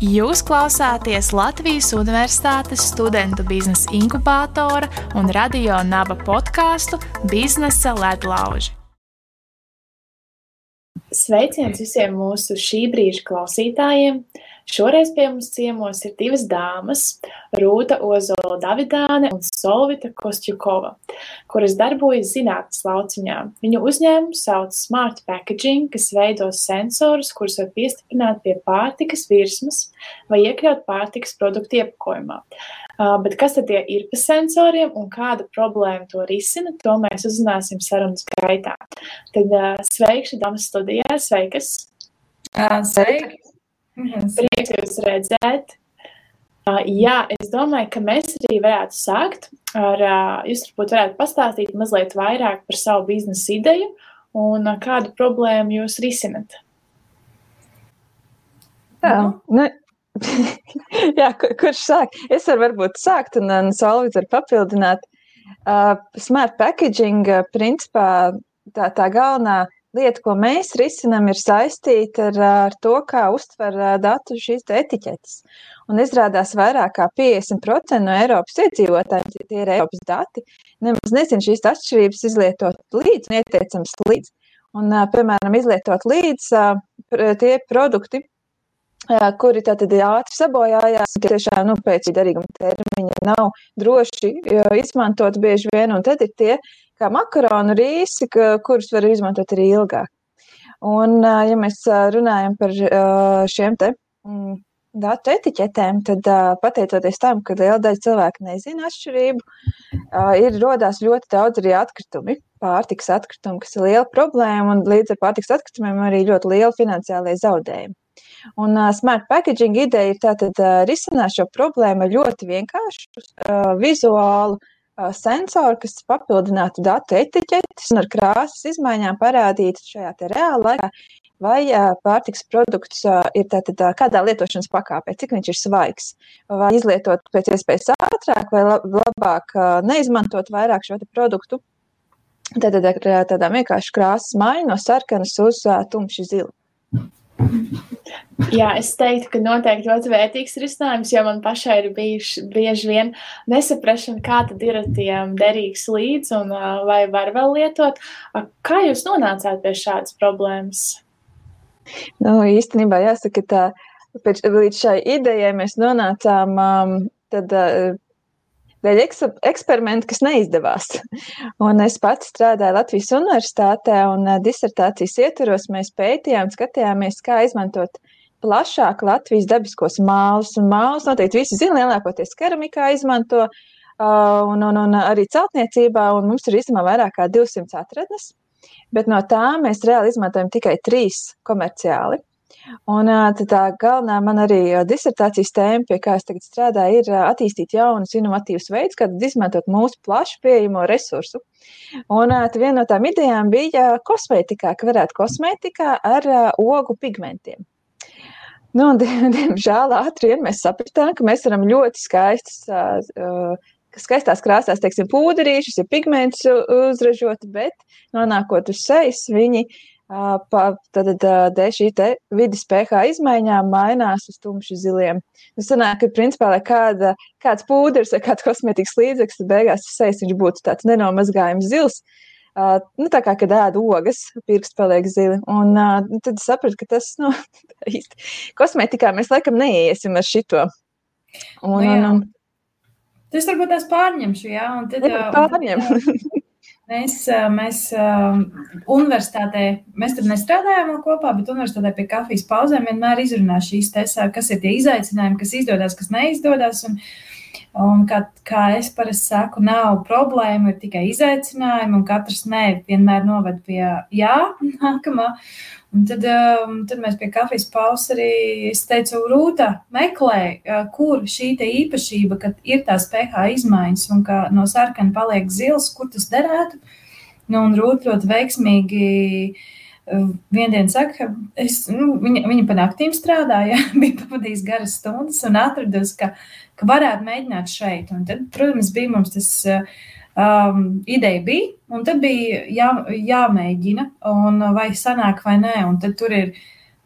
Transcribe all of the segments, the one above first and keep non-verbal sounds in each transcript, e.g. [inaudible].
Jūs klausāties Latvijas Universitātes studentu biznesa inkubātora un radio naba podkāstu Biznesa ledlauži. Sveiciens visiem mūsu šī brīža klausītājiem! Šoreiz pie mums ciemos ir divas dāmas - Rūta Ozola Davidāne un Solvita Kostjukova, kuras darbojas zinātnes lauciņā. Viņu uzņēmumu sauc Smart Packaging, kas veido sensorus, kurus var piestiprināt pie pārtikas virsmas vai iekļaut pārtikas produktu iepakojumā. Uh, bet kas tad ir pa sensoriem un kāda problēma to risina, to mēs uzzināsim sarunas gaitā. Tad uh, sveikši, dāmas studijā, sveikas! Sveiki! Prieks jūs redzēt. Uh, jā, es domāju, ka mēs arī varētu sākt ar, uh, jūs varbūt varētu pastāstīt mazliet vairāk par savu biznesa ideju un uh, kādu problēmu jūs risinat. [laughs] Jā, nu, jā kur, kurš sāk? Es varu varbūt sākt un, un Solvits var papildināt. Uh, smart packaging, uh, principā tā, tā galvenā uh, lieta, ko mēs risinām, ir saistīta ar, ar to, kā uztver datu šīs etiķetes. Un izrādās, vairāk kā 50% no Eiropas iedzīvotājiem, tie ir Eiropas dati, nemaz nezina šīs atšķirības izlietot līdzi un ieteicams līdzi. Un, piemēram, izlietot līdzi tie produkti, kuri tātad ātri sabojājās, tiešām nu, pēc derīguma termiņa nav droši izmantot bieži vien, un tad ir tie, kā makaronu rīsi, kurus var izmantot arī ilgāk. Un, ja mēs runājam par šiem te mm, datu etiķetēm, tad pateicoties tam, ka liela daļa cilvēku nezina atšķirību, ir rodās ļoti daudz arī atkritumi, pārtiks atkritumi, kas ir liela problēma, un līdz ar pārtiks atkritumiem arī ļoti liela finansiālajie zaudējumi. Un uh, smart packaging ideja ir tātad uh, risināt šo problēmu ļoti vienkāršu, uh, vizuālu, sensoru, kas papildinātu datu etiķetes un ar krāsas izmaiņām parādītu šajā reālā laikā, vai pārtiks produkts ir tātad kādā lietošanas pakāpē, cik viņš ir svaigs, vai izlietot pēc iespējas ātrāk, vai labāk neizmantot vairāk šo produktu. Tātad ar tādām vienkārši krāsas maiņu no sarkanas uz tumši zilu. Jā, es teiktu, ka noteikti ļoti vērtīgs risinājums, jo man pašai ir bijuši bieži vien nesaprašana, kā tad ir tiem derīgs līdz un vai var vēl lietot. Kā jūs nonācāt pie šādas problēmas? Nu, īstenībā jāsaka, tā pēc, līdz šai idejai mēs nonācām um, tad, uh, dēļ eksperimenta, kas neizdevās. [laughs] Un es pats strādāju Latvijas universitātē, un disertācijas ietvaros mēs pētījām, skatījāmies, kā izmantot plašāk Latvijas dabiskos mālus. Un mālus noteikti visi zina, lielākoties keramikā izmanto, un, un, un arī celtniecībā, un mums ir īstenībā vairāk kā 200 atradnes. Bet no tām mēs reāli izmantojam tikai trīs komerciāli. Un tā galvenā man arī disertācijas tēma, pie kā es tagad strādāju, ir attīstīt jaunus, inovatīvus veidus, kā izmantot mūsu plaši pieejamo resursu. Un viena no tām idejām bija kosmētikā, ka varētu kosmētikā ar ogu pigmentiem. Nu, un, [laughs] diemžēl ātri vien mēs sapratām, ka mēs varam ļoti skaistas, uh, skaistās krāsās, teiksim, pūderīšus, ja pigmentus uzražot, bet nonākot uz sejas, viņi Tad šī vidas pH izmaiņām mainās uz tumši ziliem. Tas sanāk, ka, principā, lai kāda, kāds pūderis vai kāds kosmētikas līdzeklis, tad beigās tas sejas viņš būtu tāds nenomazgājums zils. Uh, nu, tā kā, kad ēd ogas, pirksts paliek zili. Un uh, tad sapratu, ka tas, nu, [laughs] īsti kosmētikā mēs laikam neiesim ar šito. Un, nu, jā. un, un, Tas varbūt tās pārņemšu, jā, un tad jā, pārņem. Un tad, [laughs] Mēs, mēs universitātē, mēs tur nestrādājām kopā, bet universitātē pie kafijas pauzēm vienmēr izrunā šīs te, kas ir tie izaicinājumi, kas izdodas, kas neizdodas. Un, un kā, kā es parasti saku, nav problēma, ir tikai izaicinājumi, un katrs nē, vienmēr noved pie jā, [laughs] nākamā. Un tad, um, tad mēs pie kafijas pauzes arī teicu, Rūta, meklē, uh, kur šī īpašība, kad ir tās pH izmaiņas un ka no sarkana paliek zils, kur tas derētu. Nu, un Rūta ļoti veiksmīgi uh, vienā dienā saka, es, nu, viņa, viņa pa naktīm strādāja, [laughs] bija pavadījis garas stundas un atradusi, ka, ka varētu mēģināt šeit. Un tad, protams, bija mums tas. Uh, um, ideja bija, un tad bija jā, jāmēģina, un vai sanāk vai nē, un tad tur ir.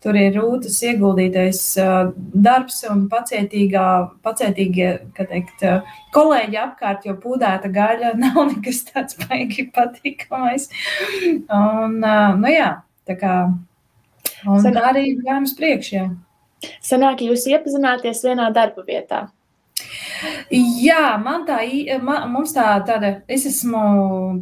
tur ir rūtas ieguldītais darbs un pacietīgā, pacietīgie, kā teikt, kolēģi apkārt, jo pūdēta gaļa [laughs] nav nekas tāds baigi patīkamais. Un, nu jā, tā kā, un Sanāk, arī gājām uz priekšu, jā. Sanāk, jūs iepazināties vienā darba vietā. Jā, man tā, man, mums tā tāda, es esmu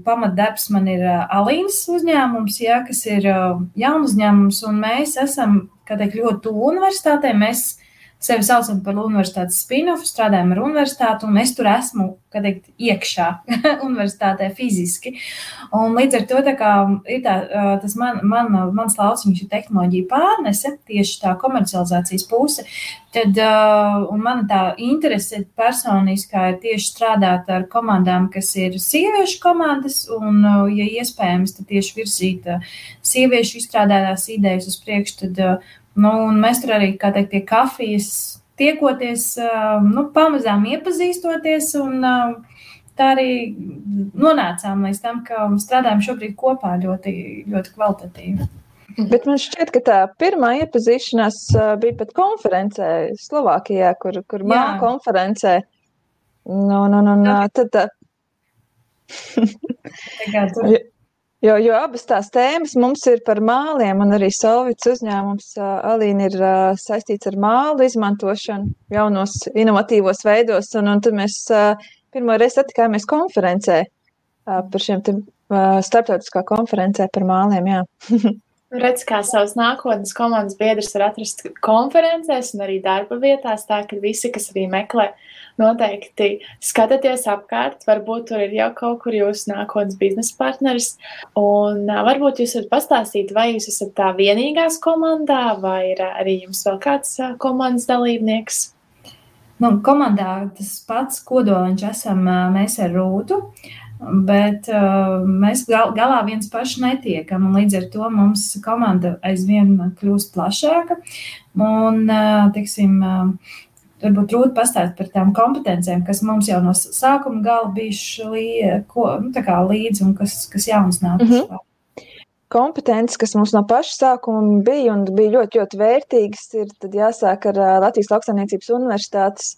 pamatdarbs, man ir Alīnas uzņēmums, jā, kas ir jaunu uzņēmums, un mēs esam, kā teikt, ļoti tuvu universitātē. Mēs sevi saucam par universitātes spin-off, strādājam ar universitāti, un es tur esmu, kad teikt, iekšā [laughs] universitātē fiziski. Un līdz ar to tā kā, ir tā, tas man, man, mans lauciņš ir tehnoloģija pārnese, tieši tā komercializācijas puse. Tad, un man tā interese personiskā ir tieši strādāt ar komandām, kas ir sieviešu komandas, un, ja iespējams, tad tieši virzīt sieviešu izstrādātās idejas uz priekšu, tad Nu, mēs tur arī, kā teikt, pie kafijas tiekoties, nu, pamazām iepazīstoties. Un, tā arī nonācām līdz tam, ka strādājam šobrīd kopā ļoti, ļoti kvalitatīvi. Bet man šķiet, ka tā pirmā iepazīšanās bija pat konferencē Slovākijā, kur, kur māja konferencē. Nu, nu, nu, nu, tad, tā... [laughs] tur... Jo, jo abas tās tēmas mums ir par māliem, un arī Solvits uzņēmums Alīna ir saistīts ar mālu izmantošanu jaunos, inovatīvos veidos, un, un tad mēs pirmo reizi satikāmies konferencē par šiem te starptautiskā konferencē par māliem. [laughs] Redz, kā savas nākotnes komandas biedrus var atrast konferencēs un arī darba vietās, tā ka visi, kas arī meklē uh, noteikti skatieties apkārt. Varbūt tur ir jau kaut kur jūsu nākotnes biznesa partneris. Un varbūt jūs varat pastāstīt, vai jūs esat tā vienīgās komandā, vai ir arī jums vēl kāds komandas dalībnieks. Nu, komandā tas pats kodoliņš esam mēs ar Rūtu, bet uh, mēs gal, galā viens paši netiekam. Līdz ar to mums komanda aizvien kļūst plašāka. Un, uh, teiksim, uh, varbūt rūti pastāstīt par tām kompetencijām, kas mums jau no sākuma gala bijuši lī, ko, nu, līdzi un kas, kas jauns nāk. Mm -hmm. Kompetences, kas mums no paša sākuma bija un bija ļoti, ļoti vērtīgas, ir jāsāk ar Latvijas Lauksaimniecības Universitātes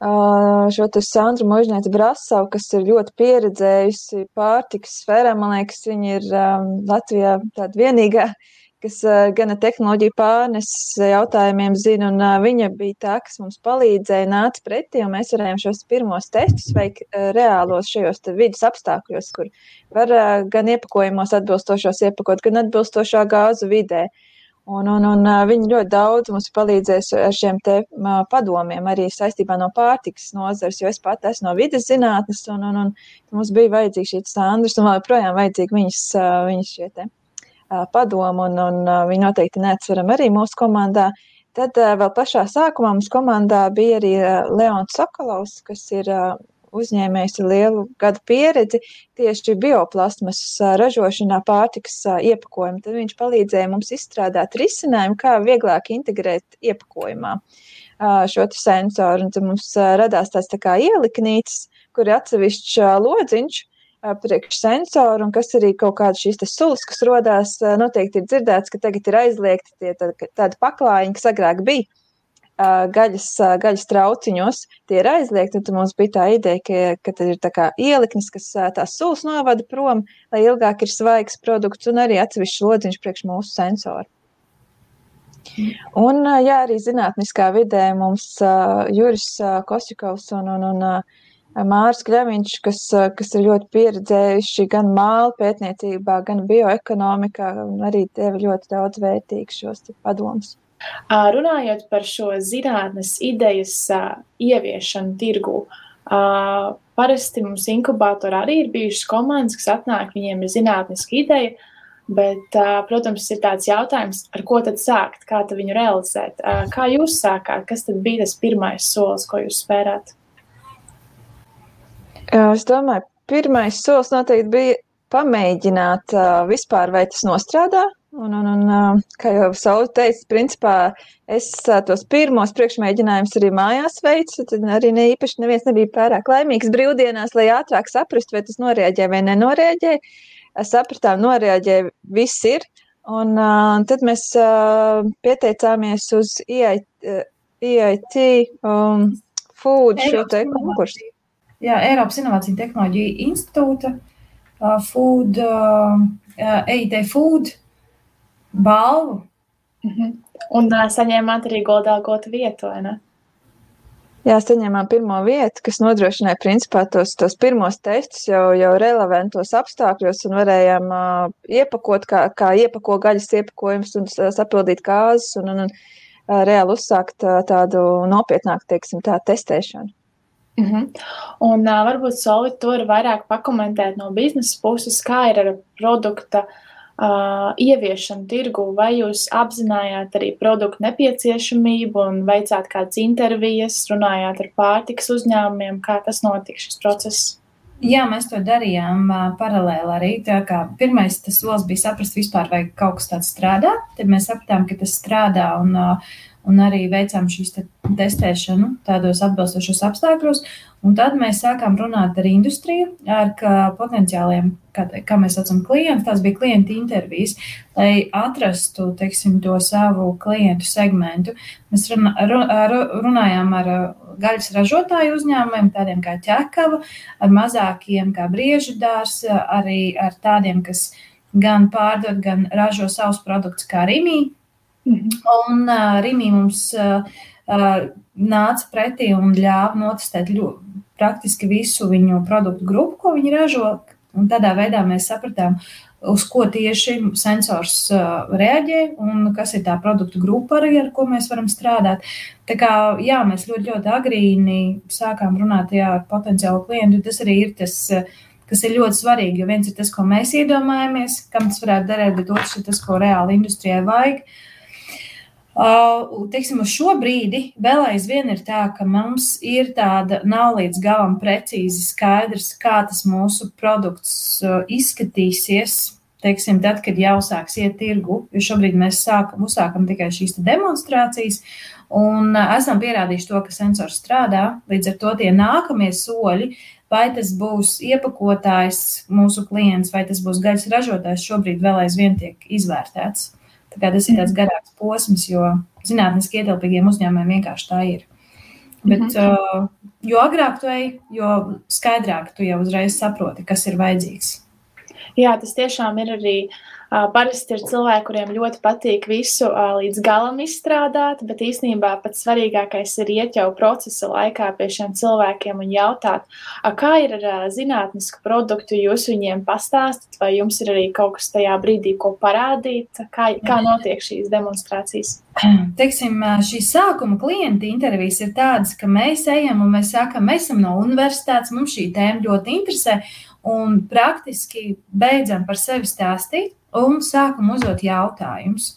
šo te Sandru Možņēti Brasavu, kas ir ļoti pieredzējusi pārtikas sfērā. Man liekas, viņa ir Latvijā tāda vienīgā kas gana tehnoloģiju pārneses jautājumiem zina, un viņa bija tā, kas mums palīdzēja, nāca pretī, un mēs varējām šos pirmos testus veikt reālos šajos vidus apstākļos, kur var gan iepakojumos atbilstošos iepakot, gan atbilstošā gāzu vidē. Un, un, un viņi ļoti daudz mums palīdzēs ar šiem te padomiem, arī saistībā no pārtikas nozares, jo es pat esmu no vidas zinātnes, un, un, un mums bija vajadzīgs šīs standarts, un vēl joprojām vajadzīgi viņas, viņas šie te padomu, un, un viņi noteikti neatsveram arī mūsu komandā. Tad vēl pašā sākumā mums komandā bija arī Leons Sokolovs, kas ir uzņēmējs ar lielu gadu pieredzi tieši bioplasmas ražošanā, pārtikas iepakojumā. Tad viņš palīdzēja mums izstrādāt risinājumu, kā vieglāk integrēt iepakojumā šo sensoru. Un tad mums radās tāds tā kā ieliknītis, kur ir atsevišķs lodziņš, priekšsensoru, un kas arī kaut kādas šīs sulas, kas rodās, noteikti ir dzirdēts, ka tagad ir aizliegti tie tādi paklājiņi, kas agrāk bija. Gaļas, gaļas trauciņos tie ir aizliegti. Tad mums bija tā ideja, ka, ka tad ir tā ieliknis, kas tās sulas novada prom, lai ilgāk ir svaigs produkts un arī atsevišķs lodziņš priekš mūsu sensoru. Un, jā, arī zinātniskā vidē mums Juris Kosjukovs un, un, un Mārs Kļaviņš, kas, kas ir ļoti pieredzējuši gan mālu pētniecībā, gan bioekonomikā, arī deva ļoti daudz vērtīgus šos padomus. Runājot par šo zinātnes idejas ieviešanu tirgū, parasti mums inkubatorā arī ir bijušas komandas, kas atnāk, viņiem ir zinātniska ideja, bet, protams, ir tāds jautājums, ar ko tad sākt, kā tad viņu realizēt. Kā jūs sākāt, kas tad bija tas pirmais solis, ko jūs spērāt? Es domāju, pirmais solis noteikti bija pamēģināt vispār, vai tas nostrādā. Un, un, un, kā jau Sauli teica, principā es tos pirmos priekšmēģinājumus arī mājās veicu. Tad arī ne īpaši neviens nebija pārāk laimīgs brīvdienās, lai ātrāk saprastu, vai tas norēģē vai nenorēģē. Sapratām, norēģē viss ir. Un uh, tad mēs uh, pieteicāmies uz EIT, EIT um, Food šo te konkursu. Jā, Eiropas Inovāciju tehnoloģiju institūta uh, Food, uh, EIT Food balvu. Mm -hmm. Un uh, saņēmāt arī godā gotu vietu, vai ne? Jā, saņēmām pirmo vietu, kas nodrošināja principā tos, tos pirmos testus jau, jau relevantos apstākļos un varējām uh, iepakot, kā, kā iepako gaļas iepakojums un sapildīt kāzas un, un, un uh, reāli uzsākt uh, tādu nopietnāku, teiksim, tā testēšanu. Mm -hmm. Un uh, varbūt Solvit to var vairāk pakomentēt no biznesa puses, kā ir ar produkta uh, uh, ieviešanu tirgu, vai jūs apzinājāt arī produktu nepieciešamību un veicāt kādas intervijas, runājāt ar pārtikas uzņēmumiem, kā tas notika šis process? Jā, mēs to darījām uh, paralēli arī. Pirmais solis bija saprast, vispār, vai kaut kas tāds strādā. Tad mēs sapratām, ka tas strādā un uh, un arī veicām šīs te testēšanu tādos atbilstošos apstākļos. Un tad mēs sākām runāt ar industriju, ar potenciāliem, kā, kā mēs saucam, klientus. Tās bija klienta intervijas, lai atrastu teiksim, to savu klientu segmentu. Mēs runā, runājām ar gaļas ražotāju uzņēmumiem, tādiem kā ķekava, ar mazākiem kā briežudārs, arī ar tādiem, kas gan pārdod, gan ražo savus produktus kā Rimī Mhm. Un uh, Rīmī mums uh, nāca pretī un ļāva notestēt ļoti, praktiski visu viņu produktu grupu, ko viņi ražo. Tādā veidā mēs sapratām, uz ko tieši sensors reaģē un kas ir tā produktu grupa, arī, ar ko mēs varam strādāt. Tā kā jā, mēs ļoti, ļoti agrīni sākām runāt jā, ar potenciālu klientu. Tas arī ir tas, kas ir ļoti svarīgi. Jo viens ir tas, ko mēs iedomājamies, kam tas varētu derēt, bet otrs ir tas, ko reāli industrijai vajag. Uh, teiksim, uz šo brīdi vēl aizvien ir tā, ka mums ir tāda nav līdz galam precīzi skaidrs, kā tas mūsu produkts uh, izskatīsies. Teiksim, tad, kad jau sāks iet tirgu, jo šobrīd mēs sākam, uzsākam tikai šīs demonstrācijas, un uh, esam pierādījuši to, ka sensors strādā. Līdz ar to tie nākamie soļi, vai tas būs iepakotājs, mūsu klients, vai tas būs gaļas ražotājs, šobrīd vēl aizvien tiek izvērtēts. Tā tas ir tāds garāks posms, jo zinātniski ietilpīgiem uzņēmumiem vienkārši tā ir. Bet, mm -hmm. uh, jo agrāk tu ej, jo skaidrāk tu jau uzreiz saproti, kas ir vajadzīgs. Jā, tas tiešām ir arī uh, Parasti ir cilvēki, kuriem ļoti patīk visu līdz galam izstrādāt, bet īsnībā pats svarīgākais ir iet jau procesa laikā pie šiem cilvēkiem un jautāt, kā ir ar zinātnisku produktu, jūs viņiem pastāstat, vai jums ir arī kaut kas tajā brīdī, ko parādīt, kā, kā notiek šīs demonstrācijas. [clears throat] Teiksim, šīs sākuma klienta intervijas ir tādas, ka mēs ejam un mēs sakām, mēs esam no universitātes, mums šī tēma ļoti interesē, un praktiski beidzam par sevi stāstīt un sākam uzdot jautājumus.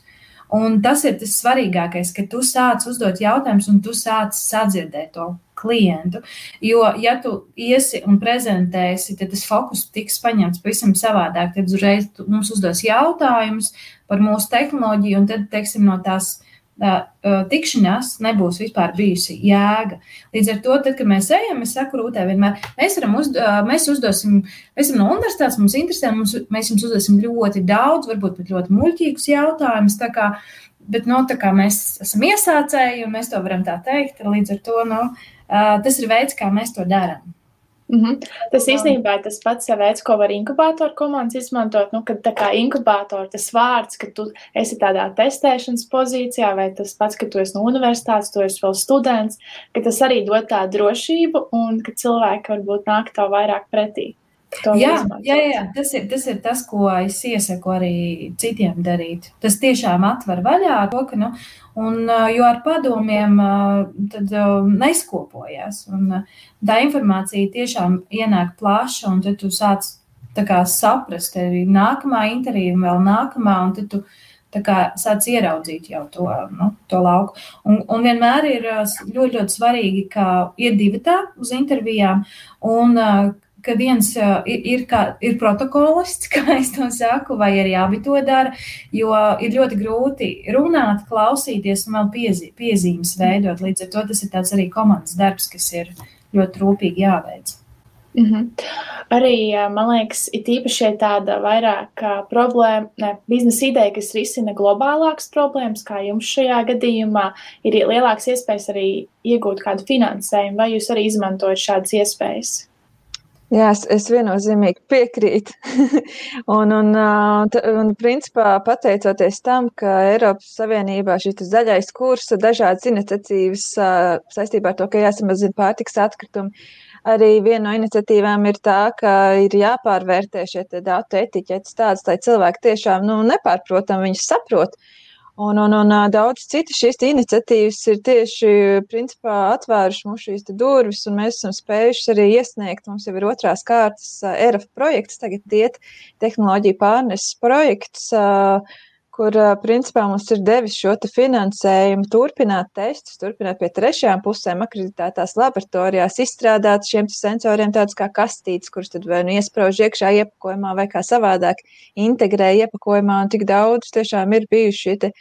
Un tas ir tas svarīgākais, ka tu sāc uzdot jautājumus un tu sāc sadzirdēt to klientu. Jo, ja tu iesi un prezentēsi, tad tas fokus tiks paņemts pavisam savādāk. Tad uzreiz mums uzdos jautājumus par mūsu tehnoloģiju, un tad, teiksim, no tās tikšanās nebūs vispār bijusi jēga. Līdz ar to, tad, kad mēs ejam, es saku Rūtē vienmēr, mēs, uzd mēs uzdosim, mēs esam no universitātes, mums interesē, mums, mēs jums uzdosim ļoti daudz, varbūt pat ļoti muļķīgus jautājumus. Kā, bet, no, nu, kā mēs esam iesācēji, un mēs to varam tā teikt, līdz ar to, no, nu, tas ir veids, kā mēs to darām. Mm -hmm. Tas īstenībā ir tas pats veids, ko var inkubātoru komandas izmantot. Nu, kad tā kā inkubātori tas vārds, ka tu esi tādā testēšanas pozīcijā, vai tas pats, ka tu esi no universitātes, tu esi vēl students, ka tas arī dod tādu drošību un ka cilvēki varbūt nāk tev vairāk pretī. Jā, jā, jā, tas ir, tas ir tas, ko es iesaku arī citiem darīt. Tas tiešām atver vaļā to, ka, nu, un, jo ar padomiem tad neizkopojas. Un tā informācija tiešām ienāk plaša, un tad tu sāc kā, saprast, arī nākamā intervija, un vēl nākamā, un tad tu kā, sāc ieraudzīt jau to, nu, to lauku. Un, un vienmēr ir ļoti, ļoti svarīgi, ka ir divi tā uz intervijām. Un, ka viens ir, ir, kā, ir protokolists, [laughs] kā es to saku, vai arī abi to dara, jo ir ļoti grūti runāt, klausīties un vēl piezī, piezīmes veidot. Līdz ar to tas ir tāds arī komandas darbs, kas ir ļoti rūpīgi jāveic. Mm -hmm. Arī man liekas, ir īpaši tāda vairāk problēma, ne, biznesa ideja, kas risina globālākas problēmas, kā jums šajā gadījumā, ir lielāks iespējas arī iegūt kādu finansējumu, vai jūs arī izmantojat šādas iespējas? Jā, es, es viennozīmīgi piekrītu. [laughs] un, un, un, principā, pateicoties tam, ka Eiropas Savienībā šis zaļais kurs, dažādas iniciatīvas saistībā ar to, ka jāsamazina pārtiks atkritumi, arī viena no iniciatīvām ir tā, ka ir jāpārvērtē šie datu etiķetes tādas, lai cilvēki tiešām nu, nepārprotam viņus saprot. Un, un, un daudz citu šīs iniciatīvas ir tieši principā, atvēruši mums šīs durvis, un mēs esam spējuši arī iesniegt. Mums jau ir otrās kārtas ERF projekts, tagad iet tehnoloģiju pārneses projekts. Uh, kur principā mums ir devis šo finansējumu, turpināt testus, turpināt pie trešajām pusēm, akreditētās laboratorijās, izstrādāt šiem sensoriem tādus kā kastītes, kurus tad vai nu iesprāž iekšā iepakojumā, vai kā savādāk integrē iepakojumā, un tik daudz tiešām ir bijuši šie te,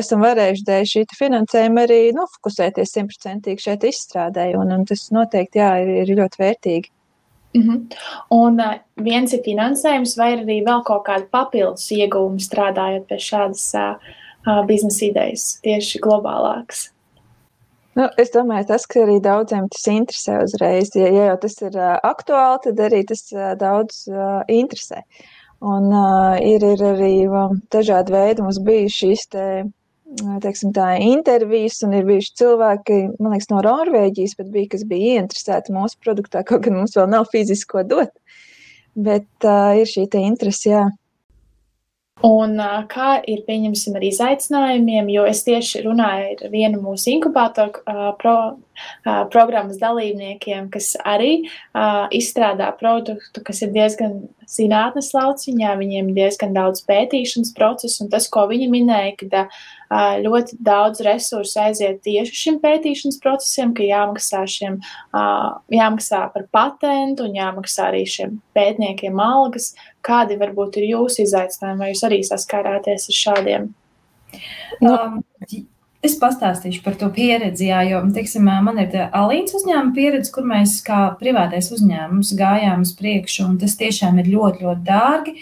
esam varējuši dēļ šī finansējuma arī nofokusēties simtprocentīgi šeit izstrādē, un, un tas noteikti jā, ir, ir ļoti vērtīgi. -hmm. Un uh, viens ir finansējums, vai arī vēl kaut kāda papildus ieguvuma strādājot pie šādas uh, biznesa idejas, tieši globālākas. Nu, es domāju, tas, ka arī daudziem tas interesē uzreiz. Ja, ja jau tas ir uh, aktuāli, tad arī tas uh, daudz uh, interesē. Un uh, ir, ir arī um, dažādi veidi, mums bija šīs te, teiksim, tā, intervijas, un ir bijuši cilvēki, man liekas, no Norvēģijas, bet bija, kas bija ieinteresēti mūsu produktā, kaut gan mums vēl nav fizisko dot. Bet uh, ir šī interese, jā. Un kā ir pieņemsim ar izaicinājumiem, jo es tieši runāju ar vienu mūsu inkubātoru pro, programmas dalībniekiem, kas arī izstrādā produktu, kas ir diezgan zinātnes lauciņā, viņiem ir diezgan daudz pētīšanas procesu, un tas, ko viņi minēja, ka ļoti daudz resursu aiziet tieši šim pētīšanas procesam, ka jāmaksā, šiem, jāmaksā par patentu un jāmaksā arī šiem pētniekiem algas. Kādi varbūt ir jūsu izaicinājumi, vai jūs arī saskārāties ar šādiem? Nu, um, Es pastāstīšu par to pieredzi, jā, jo, teiksim, man ir Alīnas uzņēmuma pieredze, kur mēs kā privātais uzņēmums gājām uz priekšu, un tas tiešām ir ļoti, ļoti dārgi.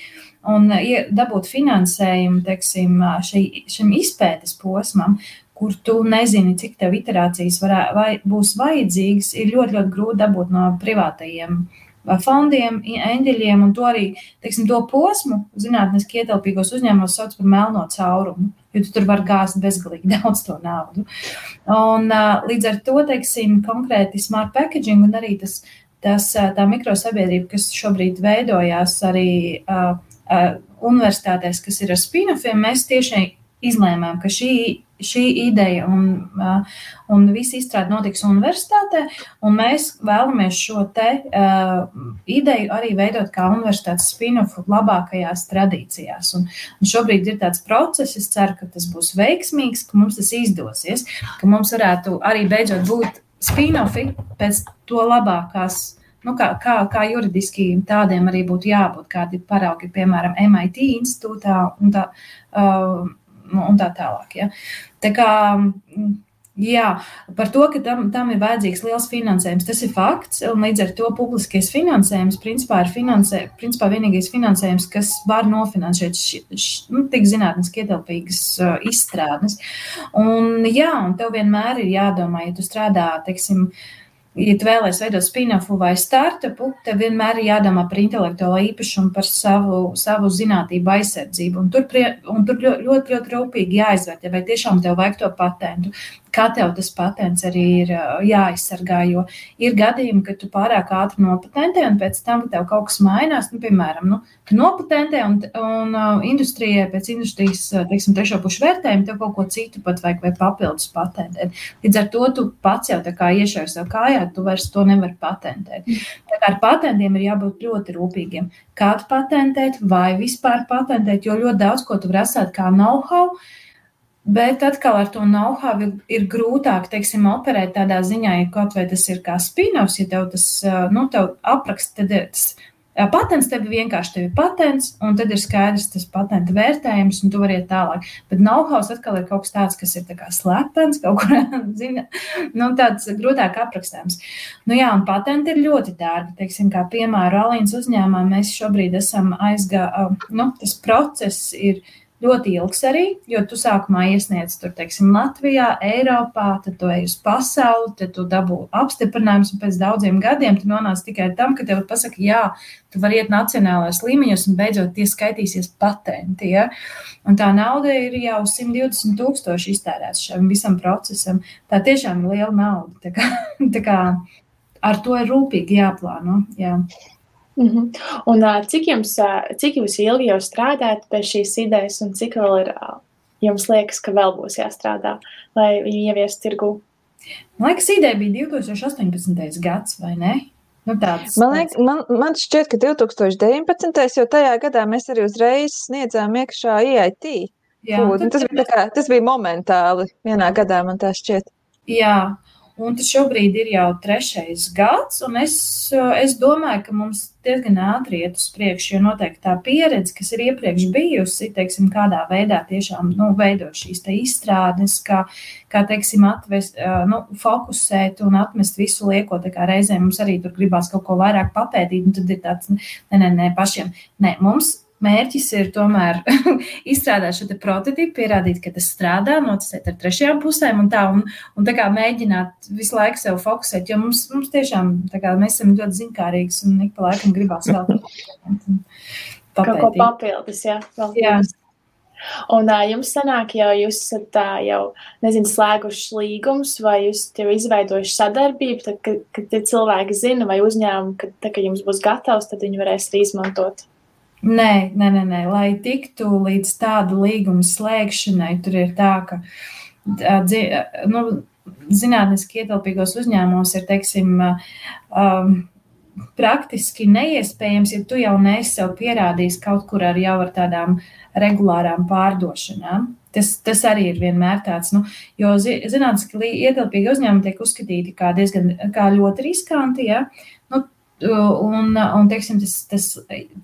Un ja dabūt finansējumu, teiksim, šai, šim izpētes posmam, kur tu nezini, cik tev iterācijas varē, vai būs vajadzīgas, ir ļoti, ļoti grūti dabūt no privātajiem fondiem, eņģeļiem, un to arī, teiksim, to posmu zinātniski ietilpīgos uzņēmumos sauc par melno caurumu jo tu tur var gāzt bezgalīgi [laughs] daudz to naudu. Un, līdz ar to, teiksim, konkrēti smart packaging un arī tas, tas tā mikrosabiedrība, kas šobrīd veidojās arī uh, uh, universitātēs, kas ir ar spin-offiem, mēs tieši izlēmām, ka šī šī ideja un, un visa izstrāde notiks universitātē, un mēs vēlamies šo te uh, ideju arī veidot kā universitātes spin-offu labākajās tradīcijās. Un, un šobrīd ir tāds process, es ceru, ka tas būs veiksmīgs, ka mums tas izdosies, ka mums varētu arī beidzot būt spin-offi pēc to labākās nu, kā, kā, kā juridiski tādiem arī būtu jābūt, kādi paraugi, piemēram, MIT institūtā un tā, uh, un tā tālāk. Ja. Tā kā, mm, Jā, par to, ka tam, tam ir vajadzīgs liels finansējums, tas ir fakts. Līdz ar to publiskais finansējums principā ir finansē, principā vienīgais finansējums, kas var nofinansēt š, š, nu, tik zinātniski ietilpīgas uh, izstrādes. Un, jā, un tev vienmēr ir jādomā, ja tu strādā, teiksim, uh, ja tu vēlēsies veidot spin-offu vai startupu, tev vienmēr ir jādomā par intelektuālo īpašumu, par savu, savu zinātnību aizsardzību. Un tur, prie, un tur ļoti, ļoti, ļoti rūpīgi jāizvērtē, vai tiešām tev vajag to patentu kā tev tas patents arī ir jāaizsargā. Jo ir gadījumi, ka tu pārāk ātri nopatentē, un pēc tam, kad tev kaut kas mainās, nu, piemēram, nu, tu nopatentē, un, un uh, industrijai pēc industrijas, teiksim, trešo pušu vērtējumu tev kaut ko citu pat vajag vai papildus patentēt. Līdz ar to tu pats jau tā kā iešauj sev kājā, tu vairs to nevari patentēt. Tā kā ar patentiem ir jābūt ļoti rūpīgiem. Kādu patentēt, vai vispār patentēt, jo ļoti daudz ko tu vari atstāt kā know-how. Bet atkal ar to know-how ir, grūtāk, teiksim, operēt tādā ziņā, ja kaut vai tas ir kā spin-offs, ja tev tas, nu, tev apraksts, tad tas Patents tev vienkārši tev ir patents, un tad ir skaidrs tas patenta vērtējums, un tu vari iet tālāk. Bet know-how atkal ir kaut kas tāds, kas ir kā slepens, [laughs] kaut kur zina, nu, tāds grūtāk aprakstāms. Nu, jā, un patenti ir ļoti dārgi. Teiksim, kā piemēram, Alīnas uzņēmumā mēs šobrīd esam aizgājuši, nu, tas process ir ļoti ilgs arī, jo tu sākumā iesniedz tur, teiksim, Latvijā, Eiropā, tad tu ej uz pasauli, tad tu dabū apstiprinājumus, un pēc daudziem gadiem tu nonāc tikai tam, ka tev pasaka, jā, tu vari iet nacionālais līmeņos, un beidzot tie skaitīsies patenti. Ja? Un tā nauda ir jau 120 tūkstoši iztērēts šim visam procesam. Tā tiešām ir liela nauda. Tā kā, [laughs] tā kā ar to ir rūpīgi jāplāno. Jā. Mm -hmm. Un cik jums, cik jūs ilgi jau strādājat pie šīs idejas, un cik vēl ir jums liekas, ka vēl būs jāstrādā, lai viņu ieviestu tirgu? Man liekas, ideja bija 2018. gads, vai ne? Nu, tāds, man, liek, man, man šķiet, ka 2019. jo tajā gadā mēs arī uzreiz sniedzām iekšā IIT. Jā, tas, bija kā, tas bija momentāli vienā gadā, man tā šķiet. Jā, Un tas šobrīd ir jau trešais gads, un es, es domāju, ka mums diezgan ātri iet uz priekšu, jo noteikti tā pieredze, kas ir iepriekš bijusi, teiksim, kādā veidā tiešām nu, veidot šīs izstrādes, kā, kā teiksim, atvest, nu, fokusēt un atmest visu lieko, reizēm mums arī tur gribās kaut ko vairāk papētīt, un tad ir tāds, nē, nē, nē, pašiem, nē, mums mērķis ir tomēr [laughs] izstrādāt šo prototipu, pierādīt, ka tas strādā, noticēt ar trešajām pusēm un tā, un, un tā kā mēģināt visu laiku sev fokusēt, jo mums, mums tiešām, tā kā mēs esam ļoti zinkārīgs un ik pa laikam gribās vēl kaut ko papildus, jā. jā. Un uh, jums sanāk, jau jūs esat uh, jau, nezinu, slēguši līgumus, vai jūs jau izveidojuši sadarbību, tad, kad, kad tie cilvēki zina, vai uzņēmumi, ka, tā, ka jums būs gatavs, tad viņi varēs arī izmantot. Nē, nē, nē, nē, lai tiktu līdz tādu līgumu slēgšanai, tur ir tā, ka nu, zinātniski ietilpīgos uzņēmumos ir, teiksim, um, praktiski neiespējams, ja tu jau nesi sev pierādījis kaut kur ar jau ar tādām regulārām pārdošanām. Tas, tas arī ir vienmēr tāds, nu, jo zinātniski ietilpīgi uzņēmumi tiek uzskatīti kā diezgan kā ļoti riskanti. Ja? Nu, Un, un teiksim, tas, tas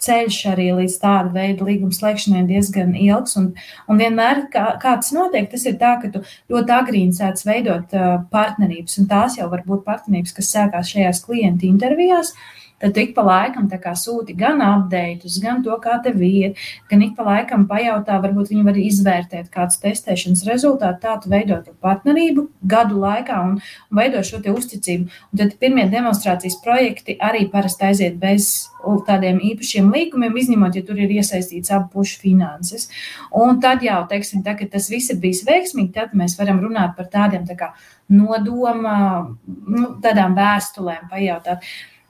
ceļš arī līdz tāda veida līguma slēgšanai diezgan ilgs. Un, un vienmēr, kā, kā tas notiek, tas ir tā, ka tu ļoti agrīni sāc veidot uh, partnerības. Un tās jau var būt partnerības, kas sākās šajās klienta intervijās. Uh, tad ik pa laikam sūti gan updates, gan to, kā tev ir, gan ik pa laikam pajautā, varbūt viņi var izvērtēt kāds testēšanas rezultātu, tā tu veido to partnerību gadu laikā un, un veido šo uzticību. Un tad pirmie demonstrācijas projekti arī parasti aiziet bez tādiem īpašiem līgumiem, izņemot, ja tur ir iesaistīts abu pušu finanses. Un tad jau, teiksim, tā, kad tas viss ir bijis veiksmīgi, tad mēs varam runāt par tādiem tā kā nodoma, nu, tādām vēstulēm, pajautāt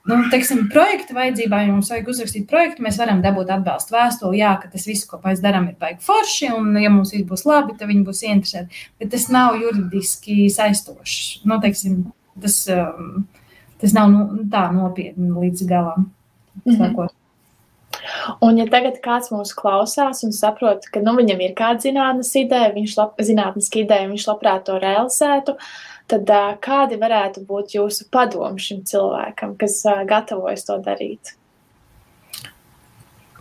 nu, teiksim, projekta vajadzībā, ja mums vajag uzrakstīt projektu, mēs varam dabūt atbalstu vēstuli, jā, ka tas viss, ko mēs darām, ir baigi forši, un, ja mums viss būs labi, tad viņi būs interesēti. Bet tas nav juridiski saistošs. Nu, teiksim, tas, um, tas nav nu, tā nopietni līdz galam. Mm -hmm. Un, ja tagad kāds mūs klausās un saprot, ka nu, viņam ir kāda zinātnes ideja, viņš lab, zinātniska ideja, viņš labprāt to realizētu, uh, tad kādi varētu būt jūsu padomi šim cilvēkam, kas gatavojas to darīt?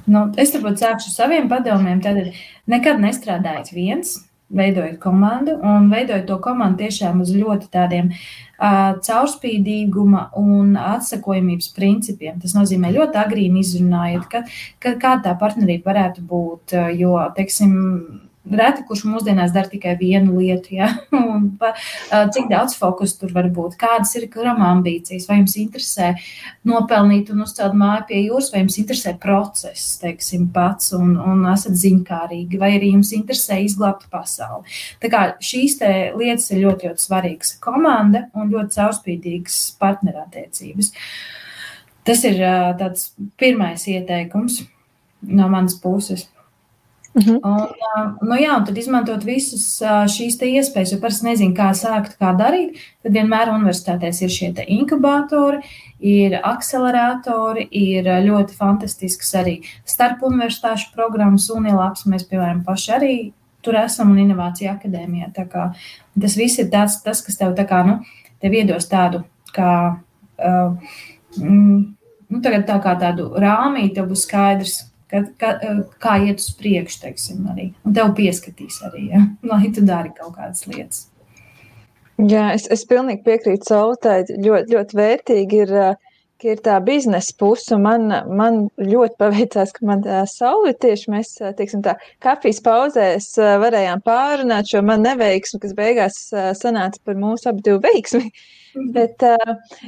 Nu, es varbūt sākšu saviem padomiem. Tad nekad nestrādājiet viens, veidojot komandu un veidojot to komandu tiešām uz ļoti tādiem uh, caurspīdīguma un atsakojamības principiem. Tas nozīmē ļoti agrīni izrunājiet, ka, ka, kāda tā partnerība varētu būt, jo, teiksim, Reti, kurš mūsdienās dara tikai vienu lietu, ja? [laughs] un pa, cik daudz fokus tur var būt, kādas ir kuram ambīcijas, vai jums interesē nopelnīt un uzcelt māju pie jūras, vai jums interesē process, teiksim, pats, un, un esat ziņkārīgi, vai arī jums interesē izglābt pasauli. Tā kā šīs lietas ir ļoti, ļoti svarīgas. Komanda un ļoti caurspīdīgas partnerattiecības. Tas ir tāds pirmais ieteikums no manas puses. Mhm. un, nu jā, un tad izmantot visas šīs iespējas, jo parasti nezinu, kā sākt, kā darīt. Tad vienmēr universitātēs ir šie inkubatori, ir akceleratori, ir ļoti fantastisks arī starp universitāšu programmas, Unilaps. Mēs, piemēram, paši arī tur esam un Innovācija akadēmijā. Tas viss ir tāds, tas, kas tev, kā, nu, tev iedos tādu kā. Uh, mm, nu, tagad tā kā tādu rāmī, tev būs skaidrs, ka, ka, kā iet uz priekšu, teiksim, arī. Un tev pieskatīs arī, ja? [laughs] lai tu dari kaut kādas lietas. Jā, es, es pilnīgi piekrītu Sautai. Ļoti, ļoti vērtīgi ir, ka ir tā biznesa puse. Man, man ļoti paveicās, ka man tā saule tieši mēs, teiksim tā, kafijas pauzēs varējām pārunāt šo man neveiksmi, kas beigās sanāca par mūsu abu divu veiksmi. Mhm. Bet,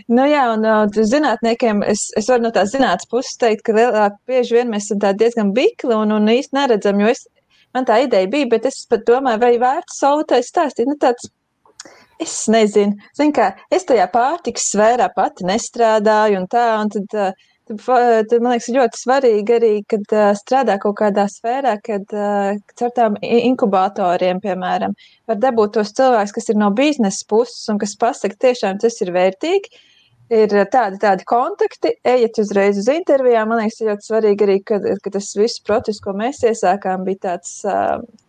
nu jā, un zinātniekiem es, es varu no tās zinātnes puses teikt, ka lielāk bieži vien mēs esam diezgan bikli un, un īsti neredzam, jo es, man tā ideja bija, bet es pat domāju, vai vērts sautai stāstīt, nu tāds Es nezinu, Zin kā, es tajā pārtikas sfērā pati nestrādāju, un tā, un tad, tad, tad man liekas, ļoti svarīgi arī, kad strādā kaut kādā sfērā, kad caur tām inkubatoriem, piemēram, var dabūt tos cilvēkus, kas ir no biznesa puses un kas pasaka, tiešām tas ir vērtīgi. Ir tādi, tādi kontakti, ejiet uzreiz uz intervijām. Man liekas, ļoti svarīgi arī, ka, ka tas viss process, ko mēs iesākām, bija tāds,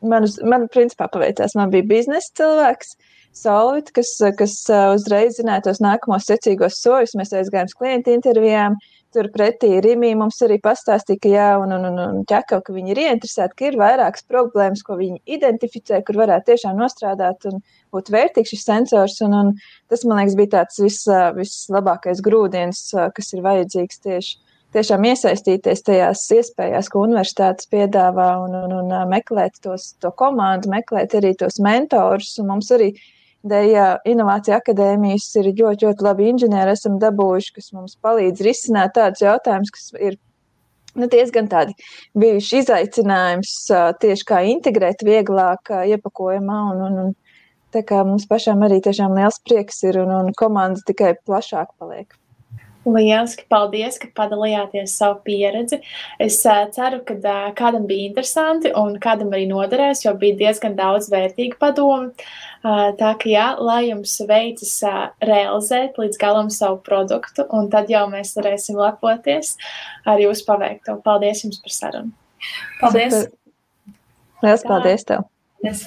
man, man principā paveicās, man bija biznesa cilvēks, uh, Solvit, kas, kas uzreiz zināja tos nākamos secīgos soļus. Mēs aizgājām uz klientu intervijām. Tur pretī Rīmī mums arī pastāstīja, ka jā, un, un, un, un ķekau, ka viņi ir ieinteresēti, ka ir vairākas problēmas, ko viņi identificē, kur varētu tiešām nostrādāt un būt vērtīgs šis sensors. Un, un tas, man liekas, bija tāds vis, vislabākais grūdienis, kas ir vajadzīgs tieši tiešām iesaistīties tajās iespējās, ko universitātes piedāvā, un, un, un meklēt tos, to komandu, meklēt arī tos mentorus. Mums arī Deja Inovācija akadēmijas ir ļoti, ļoti labi inženieri esam dabūjuši, kas mums palīdz risināt tādus jautājumus, kas ir nu, diezgan tādi bijuši izaicinājums tieši kā integrēt vieglāk iepakojumā. Un, un, un, tā kā mums pašām arī tiešām liels prieks ir un, un komanda tikai plašāk paliek. Lieliski, paldies, ka padalījāties savu pieredzi. Es uh, ceru, ka uh, kādam bija interesanti un kādam arī noderēs, jo bija diezgan daudz vērtīgu padomu. Uh, tā kā jā, lai jums veicas realizēt līdz galam savu produktu, un tad jau mēs varēsim lepoties ar jūsu paveikto. Paldies jums par sarunu. Paldies! Lielas paldies tev! Yes.